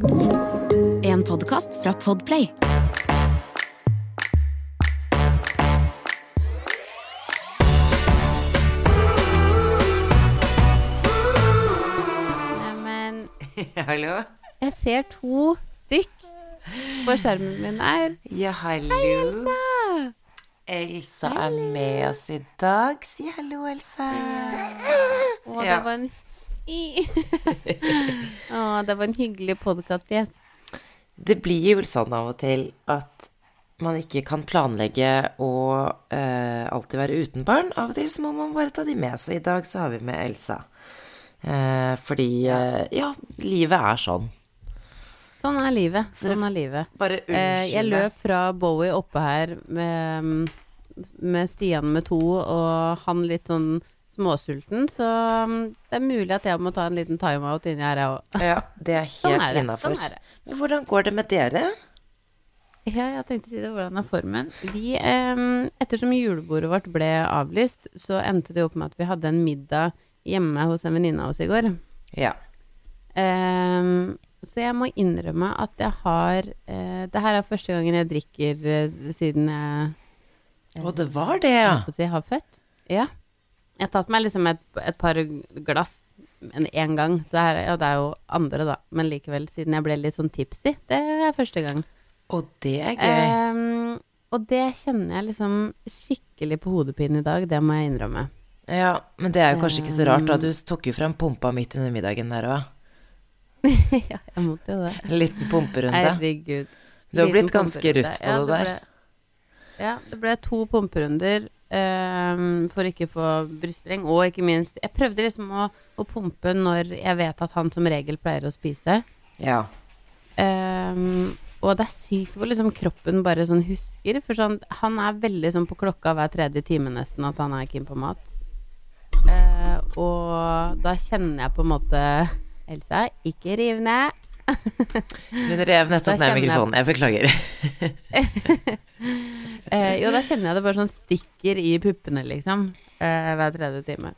En podkast fra Podplay. Neimen, Hallo? jeg ser to stykk på skjermen min her. Ja, hallo. Elsa. Elsa er med oss i dag. Si hallo, Elsa. Å, Ja. det var en Å, det var en hyggelig podkast, yes. Det blir jo sånn av og til at man ikke kan planlegge å eh, alltid være uten barn. Av og til så må man bare ta de med. Så i dag så har vi med Elsa. Eh, fordi eh, ja, livet er sånn. Sånn er livet. Sånn er livet. Bare unnskyld. jeg løp fra Bowie oppe her med, med Stian med to, og han litt sånn småsulten, så mm, det er mulig at jeg må ta en liten timeout inni her, jeg òg. Ja, det er Sånn helt er innafor. Sånn. Men hvordan går det med dere? Ja, jeg tenkte å si det. Hvordan er formen? Vi, eh, ettersom julebordet vårt ble avlyst, så endte det opp med at vi hadde en middag hjemme hos en venninne av oss i går. Ja. Eh, så jeg må innrømme at jeg har eh, Det her er første gangen jeg drikker eh, siden jeg Å, det var det, ja. Jeg, har født. Ja. Jeg har tatt meg liksom et, et par glass en én gang, så her, ja, det er jo andre, da. Men likevel, siden jeg ble litt sånn tipsy. Det er første gang. Og det er gøy. Um, og det kjenner jeg liksom skikkelig på hodepine i dag, det må jeg innrømme. Ja, men det er jo kanskje ikke så rart, da. Du tok jo frem pumpa midt under middagen der òg. ja, jeg måtte jo det. En liten pumperunde. Herregud. Du har blitt ganske rutt på Ja, det der. Ble, ja, det ble to pumperunder ehm, for ikke å få brystspreng, og ikke minst Jeg prøvde liksom å, å pumpe når jeg vet at han som regel pleier å spise. Ja. Um, og det er sykt hvor liksom kroppen bare sånn husker. For sånn, han er veldig sånn på klokka hver tredje time nesten at han er keen på mat. Uh, og da kjenner jeg på en måte Elsa, ikke riv ned. Hun rev nettopp ned mikrofonen. Jeg beklager. Eh, jo, da kjenner jeg det bare sånn stikker i puppene, liksom. Eh, hver tredje time.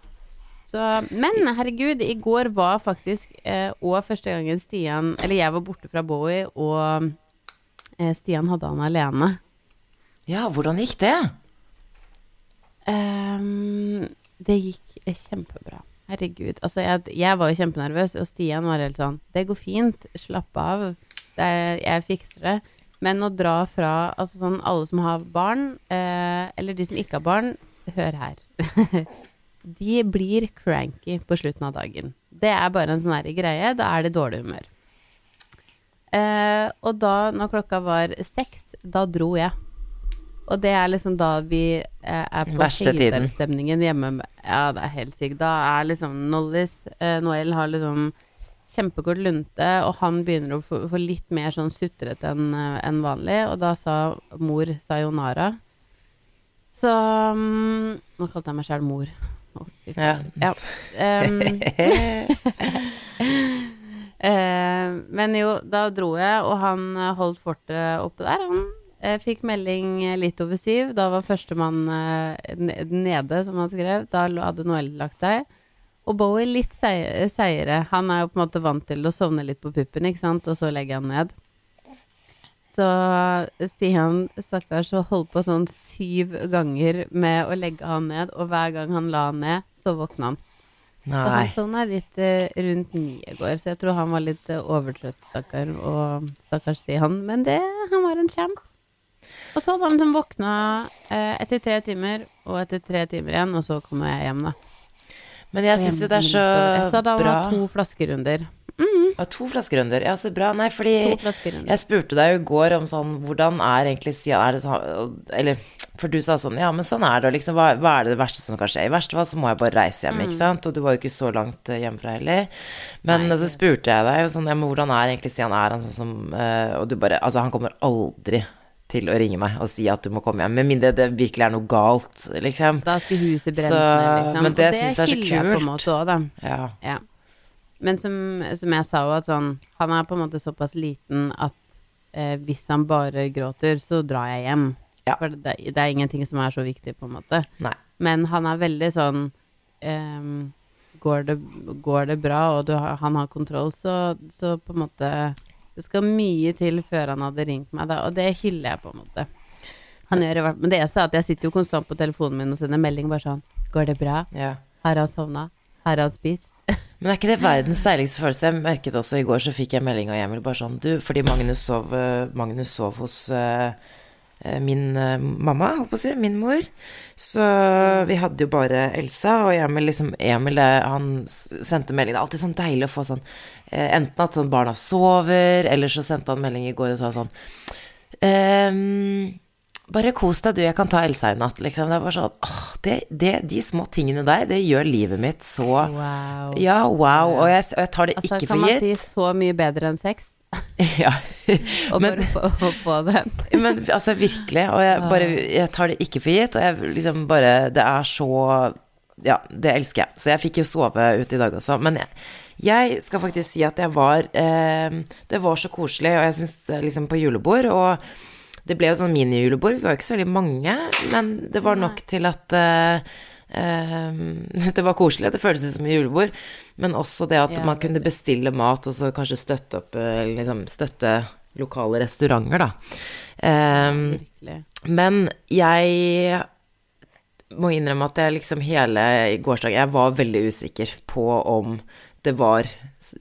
Så, men herregud, i går var faktisk eh, og første gangen Stian Eller jeg var borte fra Bowie, og eh, Stian hadde han alene. Ja, hvordan gikk det? Ehm, det gikk eh, kjempebra. Herregud. Altså, jeg, jeg var jo kjempenervøs, og Stian var helt sånn Det går fint, slapp av. Er- jeg fikser det. Men å dra fra altså sånn alle som har barn, eh, eller de som ikke har barn, hør her. de blir cranky på slutten av dagen. Det er bare en sånn greie. Da er det dårlig humør. Eh, og da, når klokka var seks, da dro jeg. Og det er liksom da vi eh, er på Verste hjemme. Ja, det er helt sykt. Da er liksom Nollis eh, Noel har liksom kjempekort lunte, og han begynner å få, få litt mer sånn sutrete enn en vanlig. Og da sa mor sayonara. Så um, Nå kalte jeg meg sjæl mor. Oh. Ja. Ja. Um, Eh, men jo, da dro jeg, og han eh, holdt fortet oppe der. Han eh, fikk melding eh, litt over syv. Da var førstemann eh, nede, som han skrev. Da hadde Noel lagt seg. Og Bowie litt sei- seigere. Han er jo på en måte vant til å sovne litt på puppen, ikke sant, og så legger han ned. Så Stian, stakkars, holdt på sånn syv ganger med å legge han ned, og hver gang han la han ned, så våkna han. Så han Nei. sovna litt rundt ni i går, så jeg tror han var litt overtrøtt, stakkar. Og stakkars Stian. Men det, han var en champ. Og så hadde han som våkna eh, etter tre timer, og etter tre timer igjen, og så kommer jeg hjem, da. Men jeg syns jo det er så Etter at han bra. har to flaskerunder. Ja, to flaskerunder. Ja, så bra. Nei, fordi jeg spurte deg i går om sånn Hvordan er egentlig Stian er det sånn Eller For du sa sånn Ja, men sånn er det, og liksom hva, hva er det verste som kan skje? I verste fall så må jeg bare reise hjem, ikke sant? Og du var jo ikke så langt eh, hjemmefra heller. Men Nei, så spurte jeg deg sånn Ja, men hvordan er egentlig Stian? Er han sånn som eh, Og du bare Altså, han kommer aldri til å ringe meg og si at du må komme hjem, med mindre det virkelig er noe galt, liksom. Da skulle huset brenne Så- liksom. men det og det synes jeg er så kult. jeg på en måte også, da. Ja. Ja. Men som, som jeg sa at sånn Han er på en måte såpass liten at eh, hvis han bare gråter, så drar jeg hjem. Ja. For det, det er ingenting som er så viktig, på en måte. Nei. Men han er veldig sånn ehm, går, det, går det bra, og du han har kontroll, så, så på en måte Det skal mye til før han hadde ringt meg, da, og det hyller jeg på en måte. Han gjør det, Men det eneste er at jeg sitter jo konstant på telefonen min og sender melding bare sånn Går det bra? Ja. Har han sovna? Har han spist? Men er ikke det verdens deiligste følelse? Jeg merket også i går så fikk jeg melding av Emil bare sånn Du, fordi Magnus sov, eh, Magnus sov hos eh, min eh, mamma, holdt på å si, min mor. Så vi hadde jo bare Elsa, og Emil liksom Emil eh, han sendte melding. Det er alltid sånn deilig å få sånn eh, Enten at sånn barna sover, eller så sendte han melding i går og sa sånn ehm, bare kos deg, du, jeg kan ta Elsa i natt, liksom. Det er bare sånn åh, det, det, De små tingene der, det gjør livet mitt så Wow. Ja, wow. Og jeg, og jeg tar det altså, ikke kan man si så mye bedre enn sex? ja. Og Men- bare få, få den. Men altså, virkelig. Og jeg bare Jeg tar det ikke for gitt, og jeg liksom bare Det er så Ja, det elsker jeg. Så jeg fikk jo sove ute i dag også. Men jeg, jeg skal faktisk si at jeg var eh, Det var så koselig, og jeg syns liksom på julebord og det ble jo sånn minijulebord, vi var jo ikke så veldig mange, men det var nok til at eh, det var koselig, det føltes som et julebord, men også det at Ja, man kunne bestille mat og så kanskje støtte opp, eh, liksom støtte lokale restauranter, da. Eh, men jeg må innrømme at jeg liksom hele gårsdagen Jeg var veldig usikker på om det var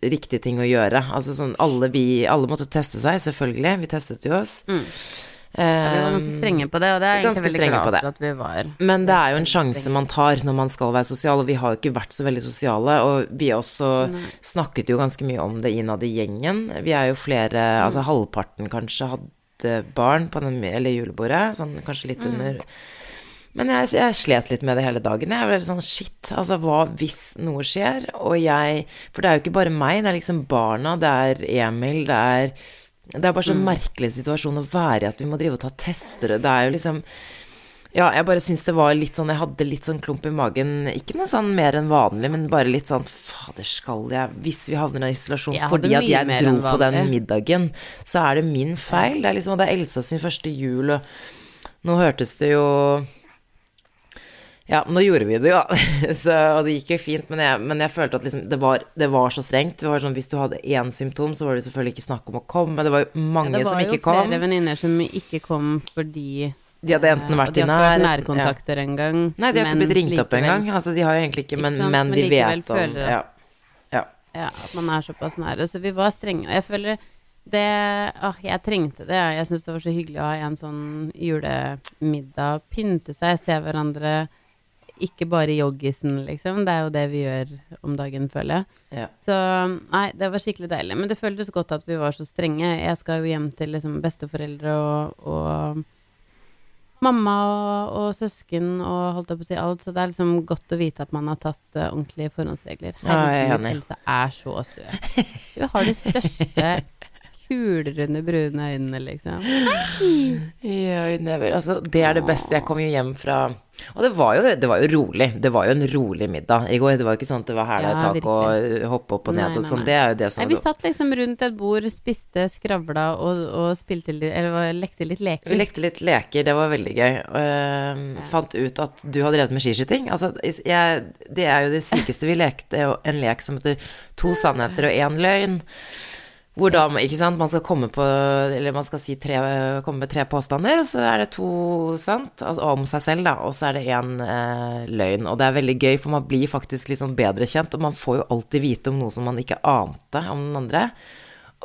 riktig ting å gjøre. Altså sånn alle vi Alle måtte teste seg, selvfølgelig. Vi testet jo oss. Mm. Ja, vi var ganske strenge på det, og det er egentlig veldig glad for at vi var. Men det er jo en sjanse man tar når man skal være sosial, og vi har jo ikke vært så veldig sosiale. Og vi også snakket jo ganske mye om det innad i gjengen. Vi er jo flere, altså halvparten kanskje hadde barn på den, eller julebordet, sånn kanskje litt under. Men jeg, jeg slet litt med det hele dagen. Jeg ble sånn shit, altså hva hvis noe skjer? Og jeg For det er jo ikke bare meg, det er liksom barna, det er Emil, det er Det er bare så merkelig situasjon å være i at vi må drive og ta tester. Det er jo liksom ja, jeg bare syns det var litt sånn Jeg hadde litt sånn klump i magen. Ikke noe sånn mer enn vanlig, men bare litt sånn Fader, skal jeg Hvis vi havner i isolasjon fordi at jeg dro på den middagen, så er det min feil. Det er liksom Og det er Elsa sin første jul, og nå hørtes det jo ja, nå gjorde vi det jo. Så, og det gikk jo fint, men jeg, men jeg følte at liksom, det, var, det var så strengt. Det var sånn, hvis du hadde én symptom, så var det selvfølgelig ikke snakk om å komme. Det var jo mange det som var jo ikke kom. flere venninner som ikke kom fordi De hadde enten eh, vært i nær... nærkontakter ja. en gang. Nei, de har ikke blitt ringt opp likevel- engang. Altså, de har jo egentlig ikke, men, Ikke sant, men men de vet om at- ja. ja. Ja, at man er såpass nære. Så vi var strenge. Og jeg føler det Åh, jeg trengte det. Jeg syns det var så hyggelig å ha en sånn julemiddag. Pynte seg, se hverandre. Ikke bare joggisen, liksom. Det er jo det vi gjør om dagen, føler jeg. Ja. Så nei, det var skikkelig deilig. Men det føltes godt at vi var så strenge. Jeg skal jo hjem til liksom besteforeldre og, og mamma og, og søsken og holdt jeg på å si alt. Så det er liksom godt å vite at man har tatt uh, ordentlige forhåndsregler. Er Herregud, ja, Elsa er så søt. Hun har de største kulrunde, brune øynene, liksom. Ja, never. Altså, det er det beste. Jeg kom jo hjem fra Og det var jo, det var jo rolig. Det var jo en rolig middag i går. Det var jo ikke sånn at det var hæla i Ja, tak og hoppe opp og ned Nei, sånn. nei. Det er jo det som vi satt liksom rundt et bord, spiste, skravla og, og spilte litt Eller lekte litt leker. Vi lekte litt leker, det var veldig gøy. Og ja. fant ut at du har drevet med skiskyting. Altså, jeg, det er jo det sykeste vi lekte, en lek som heter To sannheter og én løgn. Hvor da, ikke sant, man skal komme på Eller man skal si tre, komme med tre påstander, og så er det to sant, altså om seg selv, da, og så er det én eh, løgn. Og det er veldig gøy, for man blir faktisk litt sånn bedre kjent, og man får jo alltid vite om noe som man ikke ante om den andre.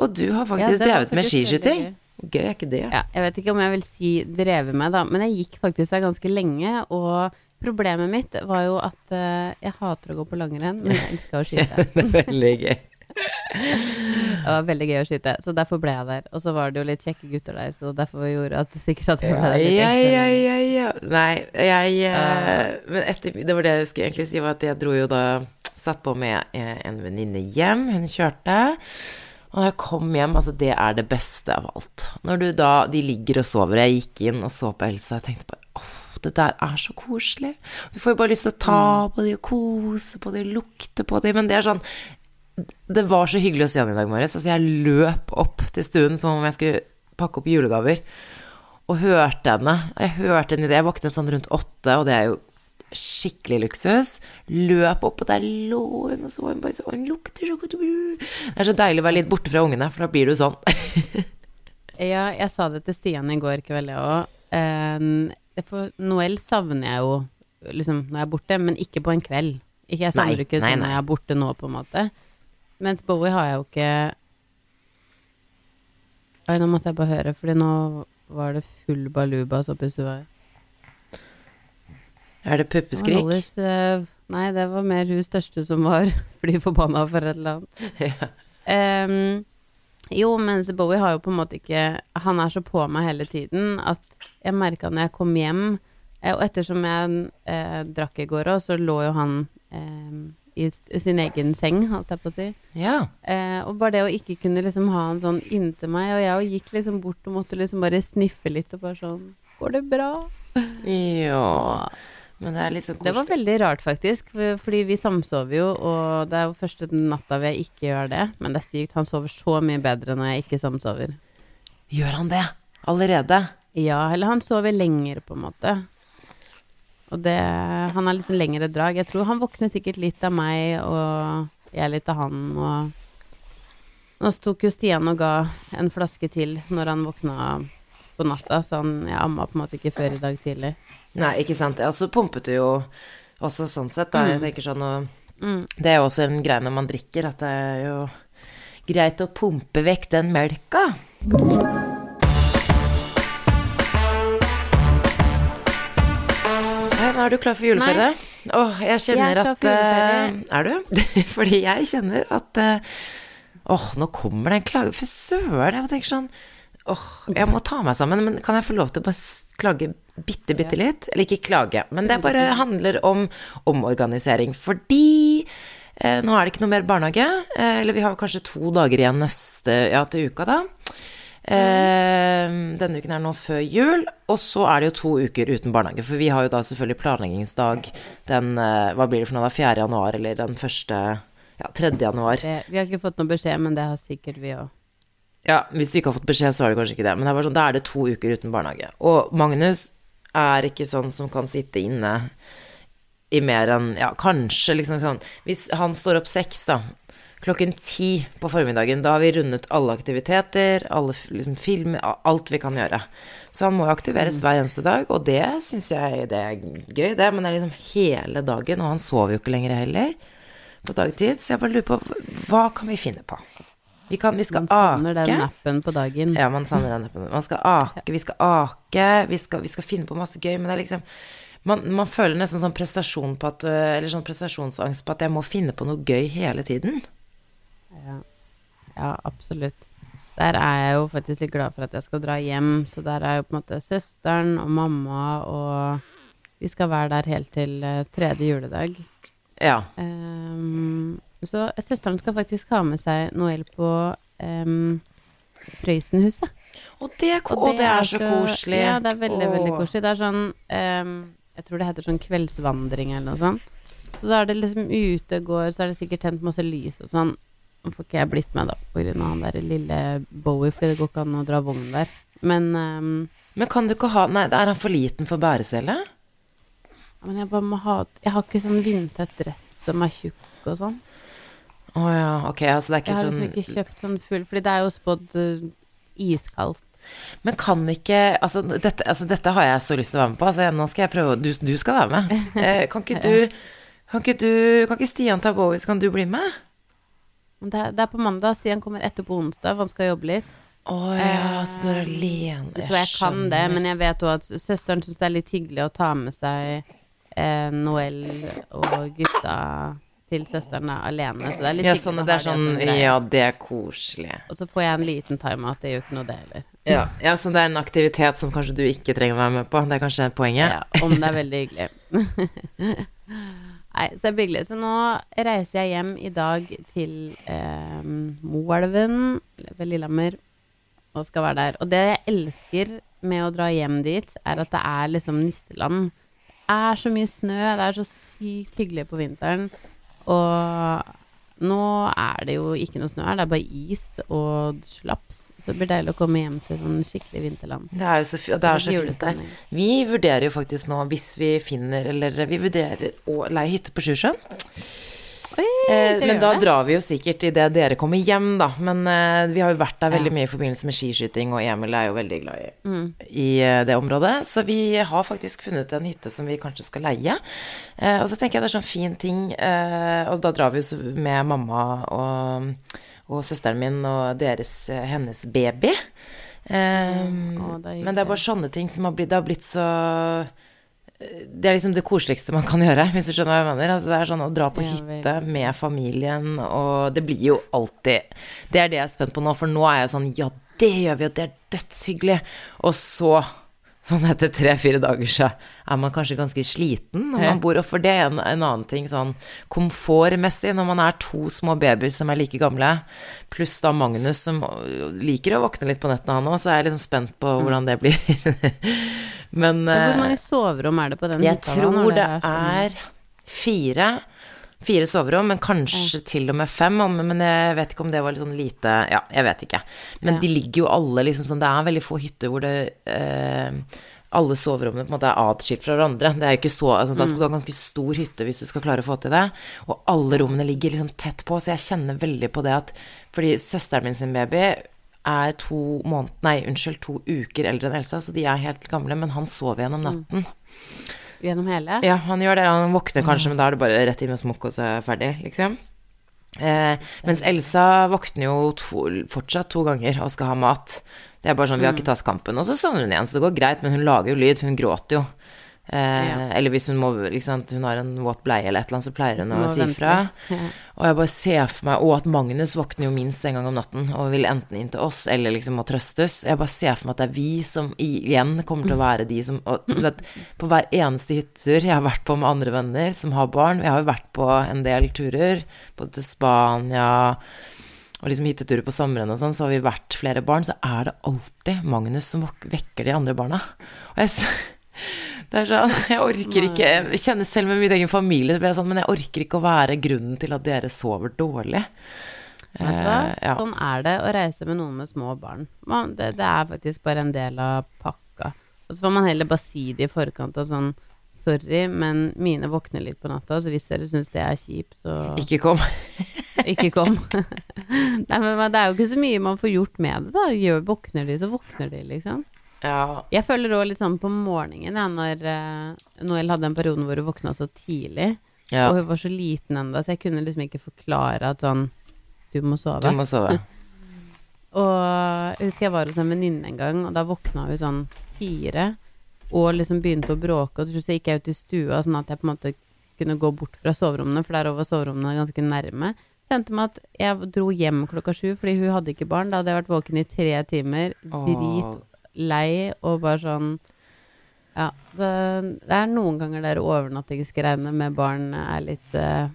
Og du har faktisk ja, drevet med faktisk med skiskyting. Gøy er ikke det? Ja, jeg vet ikke om jeg vil si drevet med, da, men jeg gikk faktisk der ganske lenge, og problemet mitt var jo at uh, jeg hater å gå på langrenn, men jeg elsker å skyte. Det er veldig gøy. Det var veldig gøy å skyte, så derfor ble jeg der. Og så var det jo litt kjekke gutter der, så derfor gjorde at sikkert at jeg ble der ja, ja, ja, ja. Nei, jeg uh, Men etter Det var det jeg skulle egentlig si, var at jeg dro jo da Satt på med eh, en venninne hjem. Hun kjørte. Og da jeg kom hjem, altså det er det beste av alt. Når du da De ligger og sover. Jeg gikk inn og så på Elsa og tenkte bare åh, det der er så koselig. Du får jo bare lyst til å ta på de og kose på de, lukte på de, men det er sånn det var så hyggelig å se han i dag morges. Altså, jeg løp opp til stuen som om jeg skulle pakke opp julegaver. Og hørte henne. Jeg hørte henne i det. Jeg våknet sånn rundt åtte, og det er jo skikkelig luksus. Løp opp, og der lå hun, og så hun bare sånn lukter så godt Det er så deilig å være litt borte fra ungene, for da blir du sånn. Ja, jeg sa det til Stian i går kveld, jeg òg. Eh, for Noel savner jeg jo liksom når jeg er borte, men ikke på en kveld. Ikke, jeg savner Nei, ikke sånn når jeg er borte nå, på en måte. Mens Bowie har jeg jo ikke Oi, nå måtte jeg bare høre, fordi nå var det full balubas oppi stua. Er det puppeskrik? Nollis, uh, nei, det var mer hun største som var fly forbanna for et eller annet. Ja. um, jo, mens Bowie har jo på en måte ikke Han er så på meg hele tiden at jeg merka når jeg kom hjem eh, Og ettersom jeg eh, drakk i går òg, så lå jo han eh, i, sin egen seng, holdt jeg på å si. ja. Eh, og bare det å ikke kunne liksom ha han sånn inntil meg, og jeg gikk liksom bort og måtte liksom bare sniffe litt og bare sånn Går det bra? Ja. Men det er litt sånn Det var veldig rart, faktisk. Fordi vi samsover jo, og det er jo første natta vi ikke gjør det. Men det er sykt. Han sover så mye bedre når jeg ikke samsover. Gjør han det? Allerede? Ja, eller han sover lenger, på en måte. Og det Han har litt lengre drag. Jeg tror han våkner sikkert litt av meg, og jeg litt av han, og Nå tok jo Stian og ga en flaske til når han våkna på natta, så han, jeg amma på en måte ikke før i dag tidlig. Nei, ikke sant. Og så pumpet du jo også sånn sett, da. Jeg tenker sånn og Mm. Det er jo også en greie når man drikker, at det er jo greit å pumpe vekk den melka. Er du klar for juleferie? Åh, jeg kjenner Jeg er at eh, Er du? Fordi jeg kjenner at uh, Åh, nå kommer det en klage. For søren, jeg tenker sånn Åh, jeg må ta meg sammen, men kan jeg få lov til å bare klage bitte, bitte litt? Eller ikke klage, men det bare handler om omorganisering. Fordi eh, nå er det ikke noe mer barnehage. Eh, eller vi har kanskje to dager igjen neste Ja, til uka, da. Eh, denne uken er nå før jul, og så er det jo to uker uten barnehage. For vi har jo da selvfølgelig planleggingsdag den eh, Hva blir det for noe, da? 4. januar, eller den første Ja, 3. januar. Vi har ikke fått noe beskjed, men det har sikkert vi òg. Ja, hvis du ikke har fått beskjed, så er det kanskje ikke det. Men det er sånn, da er det to uker uten barnehage. Og Magnus er ikke sånn som kan sitte inne i mer enn Ja, kanskje liksom sånn Hvis han står opp seks, da, klokken ti på formiddagen, da har vi rundet alle aktiviteter, alle liksom, filmer, alt vi kan gjøre. Så han må jo aktiveres hver eneste dag, og det syns jeg det er gøy, det. Men det er liksom hele dagen, og han sover jo ikke lenger heller på dagtid. Så jeg bare lurer på hva kan vi finne på? Vi, kan, vi skal ake. Man savner den appen på dagen. Ja, man savner den appen. Man skal ake, vi skal ake, vi skal, vi skal finne på masse gøy, men det er liksom man, man føler nesten sånn prestasjon på at øh, Eller sånn prestasjonsangst på at jeg må finne på noe gøy hele tiden. Ja. ja, absolutt. Der er jeg jo faktisk litt glad for at jeg skal dra hjem, så der er jo på en måte søsteren og mamma, og vi skal være der helt til eh, tredje juledag. Ja. Um, så søsteren skal faktisk ha med seg Noel på um, Prøysenhuset. Og det, ko- og det er så koselig. Ja, det er veldig, veldig koselig. Det er sånn ehm, Jeg tror det heter sånn kveldsvandring eller noe sånt. Så da er det liksom ute, går, så er det sikkert tent masse lys og sånn. Nå får ikke jeg blitt med, da, på grunn av han der lille Bowie, fordi det går ikke an å dra vogn der. Men, um, Men kan du ikke ha Nei, er han for liten for bæresele? ja, men jeg bare må ha Jeg har ikke sånn vindtett dress som er tjukk og sånn. Å ja, ok, altså det er Jeg har liksom sånn ikke kjøpt sånn full, fordi det er jo spådd eh, iskaldt. Men kan ikke altså dette, altså dette har jeg så lyst til å være med på. Altså, nå skal jeg prøve Du, du skal være med. Eh, kan ikke du Kan ikke du Kan ikke Stian ta Bowie, så kan du bli med? Det, er- det er på mandag, Stian kommer etter på onsdag, for han skal jobbe litt. Å ja, så du er alene. Så jeg kan det, men jeg vet òg at søsteren syns det er litt hyggelig å ta med seg eh, Noel og gutta til søsteren da, alene. Så det er litt Ja, sånn, det er sånn det. Ja, det er koselig. Og så får jeg en liten timeout, det gjør ikke noe det heller. Ja, ja, så det er en aktivitet som kanskje du ikke trenger å være med på. Det er kanskje poenget? Ja, om det er veldig hyggelig. Nei, så det er hyggelig. Så nå reiser jeg hjem i dag til eh, Moelven ved Lillehammer og skal være der. Og det jeg elsker med å dra hjem dit, er at det er liksom nisseland. Det er så mye snø, det er så sykt hyggelig på vinteren. Og Nå er det jo ikke noe snø her, det er bare is og slaps. Så det blir deilig å komme hjem til sånn skikkelig vinterland. Det er jo så, det er så fint der. Vi vurderer jo faktisk nå, hvis vi finner Eller vi vurderer å leie hytte på Sjusjøen. Oi, Eh, men da det? drar vi jo sikkert idet dere kommer hjem, da. Men uh, vi har jo vært der veldig mye i forbindelse med skiskyting, og Emil er jo veldig glad i, Mm. i uh, det området. Så vi har faktisk funnet en hytte som vi kanskje skal leie. Uh, og så tenker jeg det er sånn fin ting, og da drar vi jo med mamma og, og søsteren min og deres, hennes baby. Mm. å, det men det er bare sånne ting som har blitt, har blitt så det er liksom det koseligste man kan gjøre, hvis du skjønner hva jeg mener. Altså, det er sånn å dra på hytte med familien, og det blir jo alltid Det er det jeg er spent på nå, for nå er jeg sånn Ja, det gjør vi, og det er dødshyggelig. Og så, sånn etter tre-fire dager, så er man kanskje ganske sliten når man bor opp. For det er en, en annen ting, sånn komfortmessig, når man er to små babyer som er like gamle, pluss da Magnus som liker å våkne litt på nettene, han òg, så er jeg liksom spent på hvordan det blir. Men Hvor eh, mange soverom er det på den jeg hytta? Jeg tror det sånn- er fire. Fire soverom, men kanskje til og med fem. om- Men jeg vet ikke om det var litt sånn lite Ja, jeg vet ikke. Men Ja. de ligger jo alle liksom sånn Det er veldig få hytter hvor det eh, alle soverommene på en måte er atskilt fra hverandre. Det er jo ikke så, altså, Da skal du ha ganske stor hytte hvis du skal klare å få til det. Og alle rommene ligger liksom tett på, så jeg kjenner veldig på det at Fordi søsteren min sin baby er to måned, Nei, unnskyld, to uker eldre enn Elsa, så de er helt gamle, men han sover gjennom natten. Gjennom hele? Ja, han gjør det. Han våkner kanskje, men da er det bare rett inn med smokk og så er ferdig, liksom. Eh, mens Elsa våkner jo to, fortsatt to ganger og skal ha mat. Det er bare sånn, vi har ikke tatt kampen. Og så sovner hun igjen, så det går greit, men hun lager jo lyd. Hun gråter jo. Eh, Ja. Eller hvis hun må, liksom, hun har en våt bleie eller et eller annet, så pleier hun Så å si fra. Ja. Og jeg bare ser for meg Og at Magnus våkner jo minst en gang om natten og vil enten inn til oss eller liksom må trøstes. Jeg bare ser for meg at det er vi som igjen kommer til å være de som Og vet, på hver eneste hyttetur jeg har vært på med andre venner som har barn Jeg har jo vært på en del turer, både til Spania og liksom hytteturer på sommeren og sånn, så har vi vært flere barn, så er det alltid Magnus som vekker de andre barna. Og jeg det er sånn, jeg orker ikke Jeg kjenner selv med min egen familie, det sånn, men jeg orker ikke å være grunnen til at dere sover dårlig. Vet du hva? Eh, ja. Sånn er det å reise med noen med små barn. Man, det, det er faktisk bare en del av pakka. Og så får man heller bare si det i forkant og sånn Sorry, men mine våkner litt på natta, så hvis dere syns det er kjipt, så Ikke kom. ikke kom. Nei, men det er jo ikke så mye man får gjort med det, da. Gjør, våkner de, så våkner de, liksom. Ja. Jeg føler òg litt sånn på morgenen, ja, når uh, Noel hadde en periode hvor hun våkna så tidlig. ja. Og hun var så liten ennå, så jeg kunne liksom ikke forklare at sånn Du må sove. Du må sove. Og jeg husker jeg var hos en venninne en gang, og da våkna hun sånn fire. Og liksom begynte å bråke, og til slutt gikk jeg ut i stua, sånn at jeg på en måte kunne gå bort fra soverommene, for der var soverommene ganske nærme. Det endte med at jeg dro hjem klokka sju, fordi hun hadde ikke barn. Da hadde jeg vært våken i tre timer, Åh. Dritlei, og bare sånn Ja. Det, det er noen ganger der overnattingsgreiene med barn er litt uh,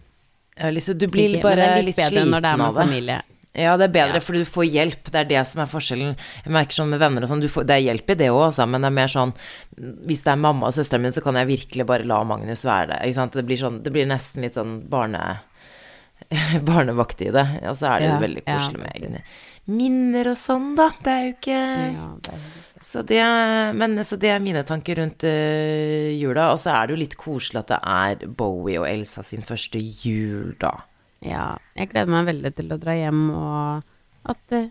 Ja, liksom, du blir ikke- bare er litt, sliten når det er med familie. Ja, det er bedre Ja. fordi du får hjelp. Det er det som er forskjellen. Jeg merker sånn med venner og sånn, du får, det er hjelp i det òg, altså, men det er mer sånn Hvis det er mamma og søsteren min, så kan jeg virkelig bare la Magnus være det. Ikke sant? Det blir, sånn, det blir nesten litt sånn barne, barnevakt i det. Og så er det Ja, veldig ja, koselig med egne minner og sånn, da. Det er jo ikke Ja, Så det, men, så det er mine tanker rundt uh, jula. Og så er det jo litt koselig at det er Bowie og Elsa sin første jul, da. Ja, jeg gleder meg veldig til å dra hjem og at uh,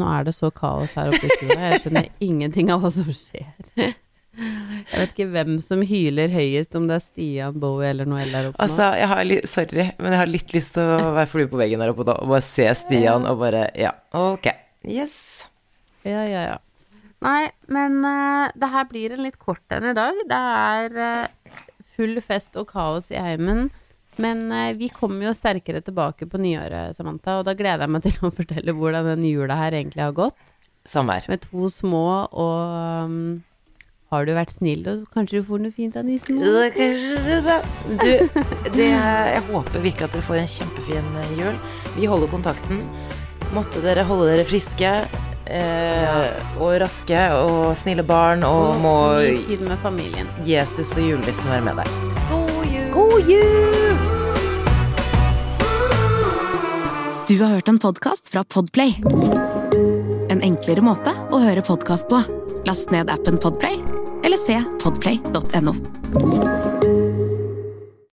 Nå er det så kaos her oppe i stua. Jeg skjønner ingenting av hva som skjer. Jeg vet ikke hvem som hyler høyest, om det er Stian, Bowie eller Noel der oppe nå. Altså, jeg har litt, sorry, men jeg har litt lyst til å være flue på veggen der oppe da, og bare se Stian og bare Ja, ok. Yes. Ja, ja, ja. Nei, men uh, det her blir en litt kort en i dag. Det er uh, full fest og kaos i heimen. Men uh, vi kommer jo sterkere tilbake på nyåret, Samantha, og da gleder jeg meg til å fortelle hvordan den jula her egentlig har gått. Samvær. Med to små, og um, har du vært snill, og kanskje du får noe fint av nissen? Ja, kanskje det, da. Du, det, jeg håper virkelig at dere får en kjempefin jul. Vi holder kontakten. Måtte dere holde dere friske eh, og raske og snille barn, og må tid med familien. Jesus og julenissen være med deg. God jul! God jul! Du har hørt en podkast fra Podplay. En enklere måte å høre podkast på. Last ned appen Podplay, eller se podplay.no.